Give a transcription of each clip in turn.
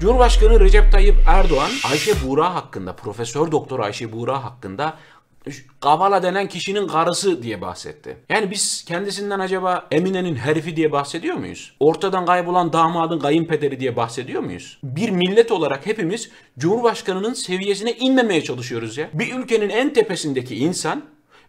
Cumhurbaşkanı Recep Tayyip Erdoğan Ayşe Buğra hakkında, Profesör Doktor Ayşe Buğra hakkında Kavala denen kişinin karısı diye bahsetti. Yani biz kendisinden acaba Emine'nin herifi diye bahsediyor muyuz? Ortadan kaybolan damadın kayınpederi diye bahsediyor muyuz? Bir millet olarak hepimiz Cumhurbaşkanının seviyesine inmemeye çalışıyoruz ya. Bir ülkenin en tepesindeki insan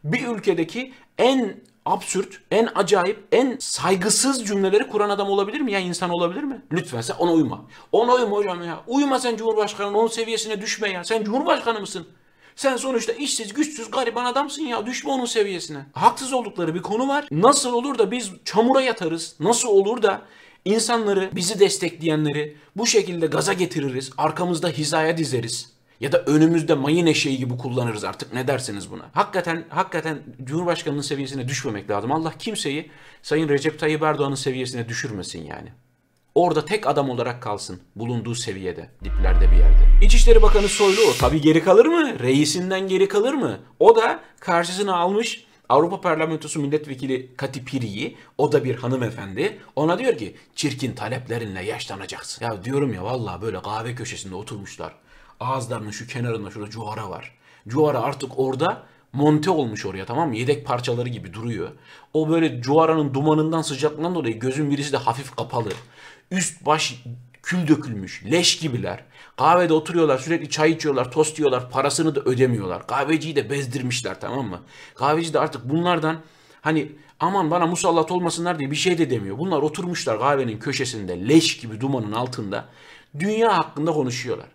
bir ülkedeki en absürt, en acayip, en saygısız cümleleri kuran adam olabilir mi ya? insan olabilir mi? Lütfen sen ona uyma. Ona uyma hocam ya. Uyma sen Cumhurbaşkanı'nın onun seviyesine düşme ya. Sen Cumhurbaşkanı mısın? Sen sonuçta işsiz, güçsüz, gariban adamsın ya. Düşme onun seviyesine. Haksız oldukları bir konu var. Nasıl olur da biz çamura yatarız? Nasıl olur da insanları, bizi destekleyenleri bu şekilde gaza getiririz, arkamızda hizaya dizeriz? Ya da önümüzde mayın eşeği gibi kullanırız artık ne dersiniz buna? Hakikaten hakikaten Cumhurbaşkanının seviyesine düşmemek lazım. Allah kimseyi Sayın Recep Tayyip Erdoğan'ın seviyesine düşürmesin yani. Orada tek adam olarak kalsın bulunduğu seviyede, diplerde bir yerde. İçişleri Bakanı Soylu o tabii geri kalır mı? Reisinden geri kalır mı? O da karşısına almış Avrupa Parlamentosu Milletvekili Katipiri'yi, o da bir hanımefendi. Ona diyor ki çirkin taleplerinle yaşlanacaksın. Ya diyorum ya vallahi böyle kahve köşesinde oturmuşlar. Ağızlarının şu kenarında şurada cuara var. Cuara artık orada monte olmuş oraya tamam mı? Yedek parçaları gibi duruyor. O böyle cuaranın dumanından sıcaklığından dolayı gözün birisi de hafif kapalı. Üst baş kül dökülmüş, leş gibiler. Kahvede oturuyorlar, sürekli çay içiyorlar, tost yiyorlar, parasını da ödemiyorlar. Kahveciyi de bezdirmişler tamam mı? Kahveci de artık bunlardan hani aman bana musallat olmasınlar diye bir şey de demiyor. Bunlar oturmuşlar kahvenin köşesinde leş gibi dumanın altında dünya hakkında konuşuyorlar.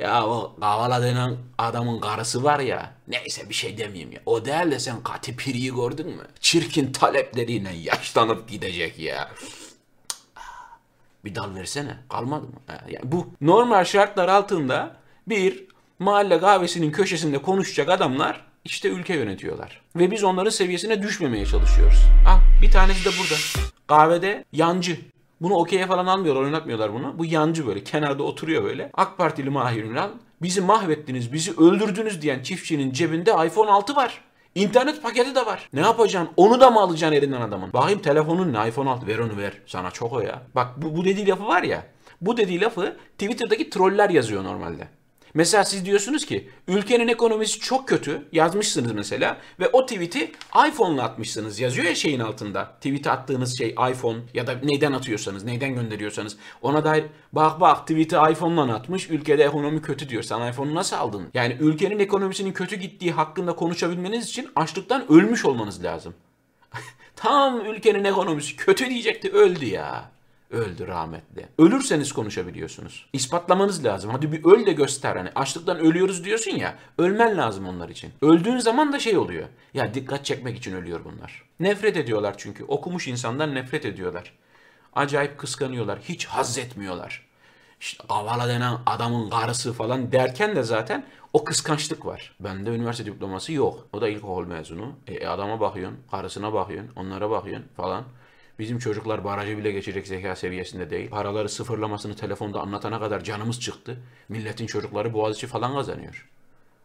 Ya o Kavala denen adamın karısı var ya. Neyse bir şey demeyeyim ya. O değil de sen Kati Piri'yi gördün mü? Çirkin talepleriyle yaşlanıp gidecek ya. Bir dal versene. Kalmadı mı? Yani bu normal şartlar altında bir mahalle kahvesinin köşesinde konuşacak adamlar işte ülke yönetiyorlar. Ve biz onların seviyesine düşmemeye çalışıyoruz. Al bir tanesi de burada. Kahvede yancı. Bunu okey'e falan almıyorlar, oynatmıyorlar bunu. Bu yancı böyle kenarda oturuyor böyle. AK Partili Mahir Ünal bizi mahvettiniz, bizi öldürdünüz diyen çiftçinin cebinde iPhone 6 var. İnternet paketi de var. Ne yapacaksın? Onu da mı alacaksın elinden adamın? Bakayım telefonun ne? iPhone 6 ver onu ver. Sana çok o ya. Bak bu, bu dediği lafı var ya. Bu dediği lafı Twitter'daki troller yazıyor normalde. Mesela siz diyorsunuz ki ülkenin ekonomisi çok kötü yazmışsınız mesela ve o tweet'i iPhone'la atmışsınız yazıyor ya şeyin altında. Tweet'e attığınız şey iPhone ya da neyden atıyorsanız, neyden gönderiyorsanız ona dair bak bak tweet'i iPhone'la atmış ülkede ekonomi kötü diyor. Sen iPhone'u nasıl aldın? Yani ülkenin ekonomisinin kötü gittiği hakkında konuşabilmeniz için açlıktan ölmüş olmanız lazım. Tam ülkenin ekonomisi kötü diyecekti öldü ya öldü rahmetli. Ölürseniz konuşabiliyorsunuz. İspatlamanız lazım. Hadi bir öl de göster. Hani açlıktan ölüyoruz diyorsun ya. Ölmen lazım onlar için. Öldüğün zaman da şey oluyor. Ya dikkat çekmek için ölüyor bunlar. Nefret ediyorlar çünkü. Okumuş insandan nefret ediyorlar. Acayip kıskanıyorlar. Hiç haz etmiyorlar. İşte Kavala denen adamın karısı falan derken de zaten o kıskançlık var. Bende üniversite diploması yok. O da ilkokul mezunu. E, adama bakıyorsun, karısına bakıyorsun, onlara bakıyorsun falan. Bizim çocuklar barajı bile geçecek zeka seviyesinde değil. Paraları sıfırlamasını telefonda anlatana kadar canımız çıktı. Milletin çocukları Boğaziçi falan kazanıyor.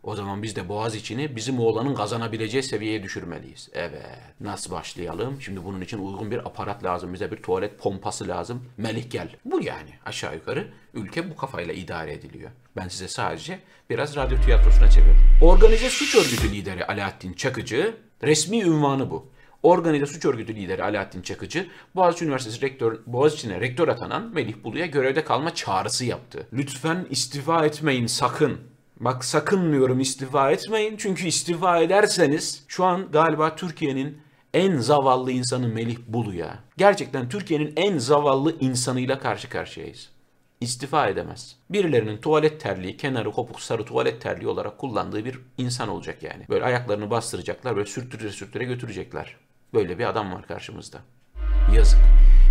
O zaman biz de Boğaziçi'ni bizim oğlanın kazanabileceği seviyeye düşürmeliyiz. Evet. Nasıl başlayalım? Şimdi bunun için uygun bir aparat lazım. Bize bir tuvalet pompası lazım. Melih gel. Bu yani aşağı yukarı ülke bu kafayla idare ediliyor. Ben size sadece biraz radyo tiyatrosuna çeviriyorum. Organize suç örgütü lideri Alaaddin Çakıcı resmi ünvanı bu. Organize suç örgütü lideri Alaaddin Çakıcı, Boğaziçi Üniversitesi rektör, Boğaziçi'ne rektör atanan Melih Bulu'ya görevde kalma çağrısı yaptı. Lütfen istifa etmeyin sakın. Bak sakın diyorum istifa etmeyin. Çünkü istifa ederseniz şu an galiba Türkiye'nin en zavallı insanı Melih Bulu ya. Gerçekten Türkiye'nin en zavallı insanıyla karşı karşıyayız. İstifa edemez. Birilerinin tuvalet terliği, kenarı kopuk sarı tuvalet terliği olarak kullandığı bir insan olacak yani. Böyle ayaklarını bastıracaklar, böyle sürtüre sürtüre götürecekler. Böyle bir adam var karşımızda. Yazık.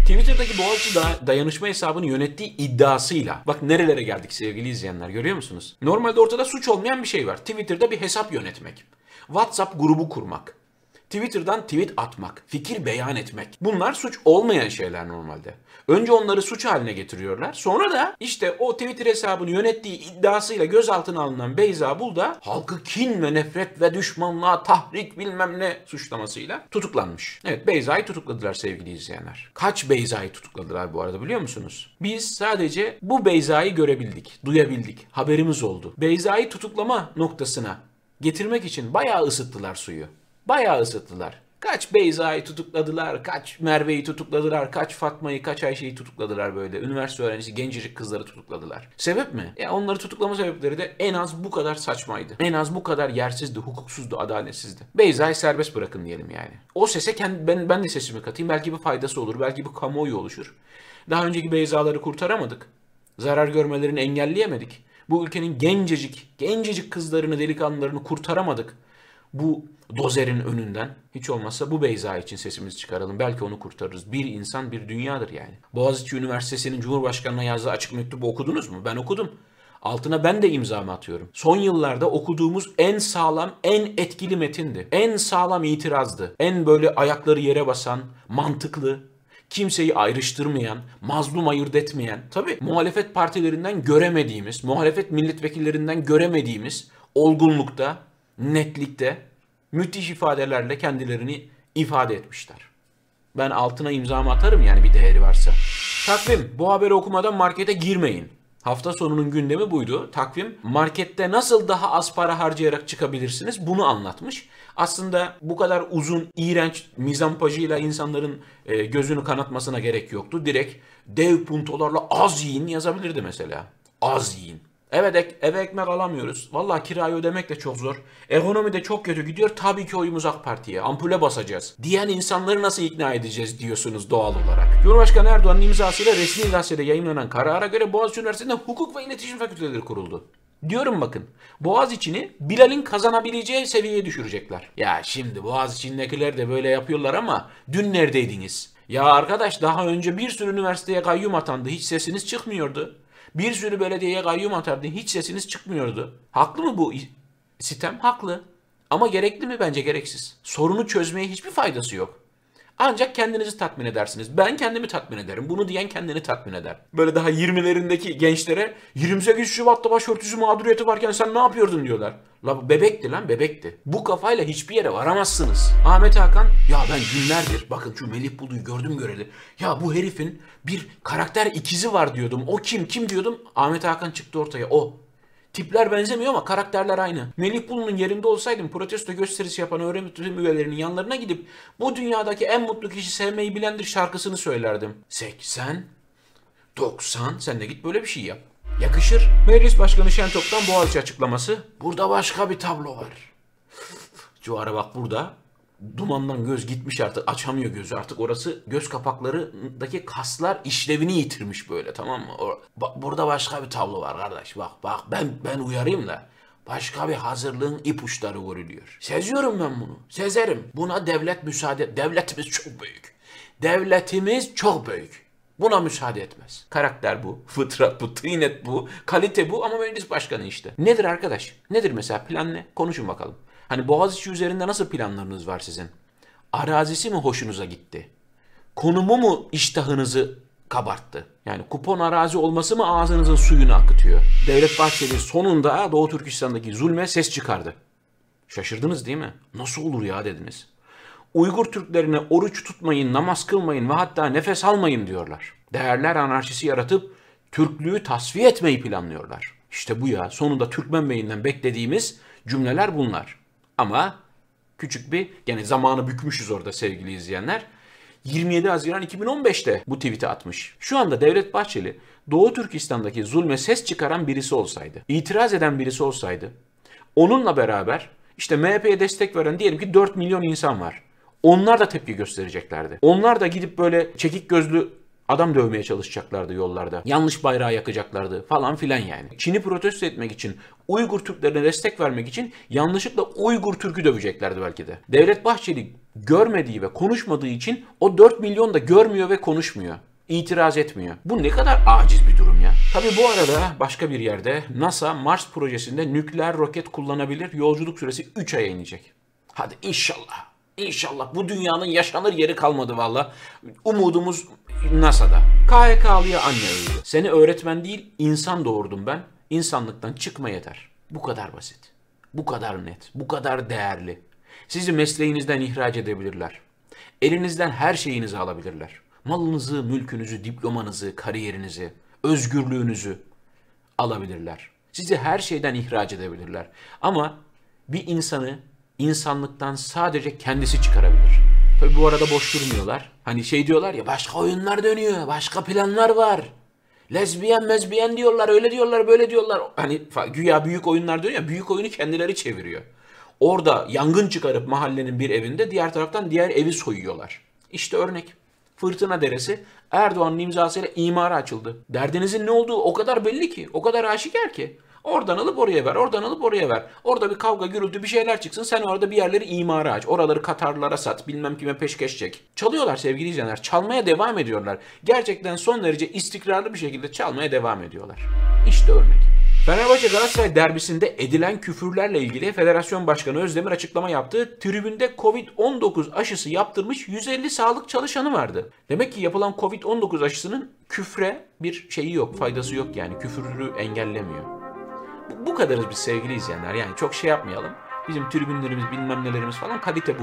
Twitter'daki Boğaziçi dayanışma hesabını yönettiği iddiasıyla bak nerelere geldik sevgili izleyenler görüyor musunuz? Normalde ortada suç olmayan bir şey var. Twitter'da bir hesap yönetmek. WhatsApp grubu kurmak. Twitter'dan tweet atmak, fikir beyan etmek. Bunlar suç olmayan şeyler normalde. Önce onları suç haline getiriyorlar. Sonra da işte o Twitter hesabını yönettiği iddiasıyla gözaltına alınan Beyza Bulda halkı kin ve nefret ve düşmanlığa tahrik bilmem ne suçlamasıyla tutuklanmış. Evet Beyza'yı tutukladılar sevgili izleyenler. Kaç Beyza'yı tutukladılar bu arada biliyor musunuz? Biz sadece bu Beyza'yı görebildik, duyabildik, haberimiz oldu. Beyza'yı tutuklama noktasına getirmek için bayağı ısıttılar suyu. Bayağı ısıttılar. Kaç Beyza'yı tutukladılar, kaç Merve'yi tutukladılar, kaç Fatma'yı, kaç Ayşe'yi tutukladılar böyle. Üniversite öğrencisi gencecik kızları tutukladılar. Sebep mi? Ya onları tutuklama sebepleri de en az bu kadar saçmaydı. En az bu kadar yersizdi, hukuksuzdu, adaletsizdi. Beyza'yı serbest bırakın diyelim yani. O sese kendi, ben, ben de sesimi katayım. Belki bir faydası olur, belki bir kamuoyu oluşur. Daha önceki Beyza'ları kurtaramadık. Zarar görmelerini engelleyemedik. Bu ülkenin gencecik, gencecik kızlarını, delikanlılarını kurtaramadık bu dozerin önünden. Hiç olmazsa bu Beyza için sesimizi çıkaralım. Belki onu kurtarırız. Bir insan bir dünyadır yani. Boğaziçi Üniversitesi'nin Cumhurbaşkanı'na yazdığı açık mektubu okudunuz mu? Ben okudum. Altına ben de imzamı atıyorum. Son yıllarda okuduğumuz en sağlam, en etkili metindi. En sağlam itirazdı. En böyle ayakları yere basan, mantıklı, kimseyi ayrıştırmayan, mazlum ayırt etmeyen, tabi muhalefet partilerinden göremediğimiz, muhalefet milletvekillerinden göremediğimiz olgunlukta, netlikte müthiş ifadelerle kendilerini ifade etmişler. Ben altına imzamı atarım yani bir değeri varsa. Takvim. Bu haberi okumadan markete girmeyin. Hafta sonunun gündemi buydu. Takvim markette nasıl daha az para harcayarak çıkabilirsiniz bunu anlatmış. Aslında bu kadar uzun, iğrenç mizampajıyla insanların e, gözünü kanatmasına gerek yoktu. Direkt dev puntolarla az yiyin yazabilirdi mesela. Az yiyin. Evet ek, eve ekmek alamıyoruz. Vallahi kirayı ödemek de çok zor. Ekonomi de çok kötü gidiyor. Tabii ki oyumuz AK Parti'ye. Ampule basacağız. Diyen insanları nasıl ikna edeceğiz diyorsunuz doğal olarak. Cumhurbaşkanı Erdoğan'ın imzasıyla resmi gazetede yayınlanan karara göre Boğaziçi Üniversitesi'nde hukuk ve iletişim fakülteleri kuruldu. Diyorum bakın. Boğaziçi'ni Bilal'in kazanabileceği seviyeye düşürecekler. Ya şimdi Boğaziçi'ndekiler de böyle yapıyorlar ama dün neredeydiniz? Ya arkadaş daha önce bir sürü üniversiteye kayyum atandı. Hiç sesiniz çıkmıyordu. Bir sürü belediyeye kayyum atardı. Hiç sesiniz çıkmıyordu. Haklı mı bu sistem? Haklı. Ama gerekli mi? Bence gereksiz. Sorunu çözmeye hiçbir faydası yok. Ancak kendinizi tatmin edersiniz. Ben kendimi tatmin ederim. Bunu diyen kendini tatmin eder. Böyle daha 20'lerindeki gençlere 28 Şubat'ta başörtüsü mağduriyeti varken sen ne yapıyordun diyorlar. La bebekti lan bebekti. Bu kafayla hiçbir yere varamazsınız. Ahmet Hakan ya ben günlerdir bakın şu Melih Bulu'yu gördüm göreli. Ya bu herifin bir karakter ikizi var diyordum. O kim kim diyordum. Ahmet Hakan çıktı ortaya o. Tipler benzemiyor ama karakterler aynı. Melih Bulu'nun yerinde olsaydım protesto gösterisi yapan öğretim üyelerinin yanlarına gidip bu dünyadaki en mutlu kişi sevmeyi bilendir şarkısını söylerdim. 80, 90 sen de git böyle bir şey yap. Yakışır. Meclis Başkanı Şentop'tan Boğaziçi açıklaması. Burada başka bir tablo var. Cuara bak burada dumandan göz gitmiş artık açamıyor gözü artık orası göz kapaklarındaki kaslar işlevini yitirmiş böyle tamam mı? O, bak, burada başka bir tablo var kardeş bak bak ben ben uyarayım da başka bir hazırlığın ipuçları görülüyor. Seziyorum ben bunu sezerim buna devlet müsaade devletimiz çok büyük devletimiz çok büyük. Buna müsaade etmez. Karakter bu, fıtrat bu, tıynet bu, kalite bu ama meclis başkanı işte. Nedir arkadaş? Nedir mesela plan ne? Konuşun bakalım. Hani Boğaziçi üzerinde nasıl planlarınız var sizin? Arazisi mi hoşunuza gitti? Konumu mu iştahınızı kabarttı? Yani kupon arazi olması mı ağzınızın suyunu akıtıyor? Devlet Bahçeli sonunda Doğu Türkistan'daki zulme ses çıkardı. Şaşırdınız değil mi? Nasıl olur ya dediniz. Uygur Türklerine oruç tutmayın, namaz kılmayın ve hatta nefes almayın diyorlar. Değerler anarşisi yaratıp Türklüğü tasfiye etmeyi planlıyorlar. İşte bu ya sonunda Türkmen Bey'inden beklediğimiz cümleler bunlar. Ama küçük bir gene zamanı bükmüşüz orada sevgili izleyenler. 27 Haziran 2015'te bu tweet'i atmış. Şu anda Devlet Bahçeli Doğu Türkistan'daki zulme ses çıkaran birisi olsaydı, itiraz eden birisi olsaydı, onunla beraber işte MHP'ye destek veren diyelim ki 4 milyon insan var. Onlar da tepki göstereceklerdi. Onlar da gidip böyle çekik gözlü Adam dövmeye çalışacaklardı yollarda. Yanlış bayrağı yakacaklardı falan filan yani. Çin'i protesto etmek için, Uygur Türklerine destek vermek için yanlışlıkla Uygur Türk'ü döveceklerdi belki de. Devlet Bahçeli görmediği ve konuşmadığı için o 4 milyon da görmüyor ve konuşmuyor. İtiraz etmiyor. Bu ne kadar aciz bir durum ya. Tabi bu arada başka bir yerde NASA Mars projesinde nükleer roket kullanabilir. Yolculuk süresi 3 aya inecek. Hadi inşallah. İnşallah bu dünyanın yaşanır yeri kalmadı valla. Umudumuz NASA'da. KHK'lıya anne öldü. Seni öğretmen değil insan doğurdum ben. İnsanlıktan çıkma yeter. Bu kadar basit. Bu kadar net. Bu kadar değerli. Sizi mesleğinizden ihraç edebilirler. Elinizden her şeyinizi alabilirler. Malınızı, mülkünüzü, diplomanızı, kariyerinizi, özgürlüğünüzü alabilirler. Sizi her şeyden ihraç edebilirler. Ama bir insanı insanlıktan sadece kendisi çıkarabilir. Tabi bu arada boş durmuyorlar. Hani şey diyorlar ya başka oyunlar dönüyor, başka planlar var. Lezbiyen mezbiyen diyorlar, öyle diyorlar, böyle diyorlar. Hani güya büyük oyunlar dönüyor ya, büyük oyunu kendileri çeviriyor. Orada yangın çıkarıp mahallenin bir evinde diğer taraftan diğer evi soyuyorlar. İşte örnek. Fırtına Deresi Erdoğan'ın imzasıyla imara açıldı. Derdinizin ne olduğu o kadar belli ki, o kadar aşikar ki. Oradan alıp oraya ver, oradan alıp oraya ver. Orada bir kavga, gürültü bir şeyler çıksın. Sen orada bir yerleri imara aç. Oraları Katarlılara sat, bilmem kime peşkeş çek. Çalıyorlar sevgili izleyenler. Çalmaya devam ediyorlar. Gerçekten son derece istikrarlı bir şekilde çalmaya devam ediyorlar. İşte örnek. Fenerbahçe Galatasaray derbisinde edilen küfürlerle ilgili Federasyon Başkanı Özdemir açıklama yaptı. Tribünde Covid-19 aşısı yaptırmış 150 sağlık çalışanı vardı. Demek ki yapılan Covid-19 aşısının küfre bir şeyi yok, faydası yok yani. Küfürü engellemiyor. Bu, kadarız biz sevgili izleyenler. Yani çok şey yapmayalım. Bizim tribünlerimiz bilmem nelerimiz falan kalite bu.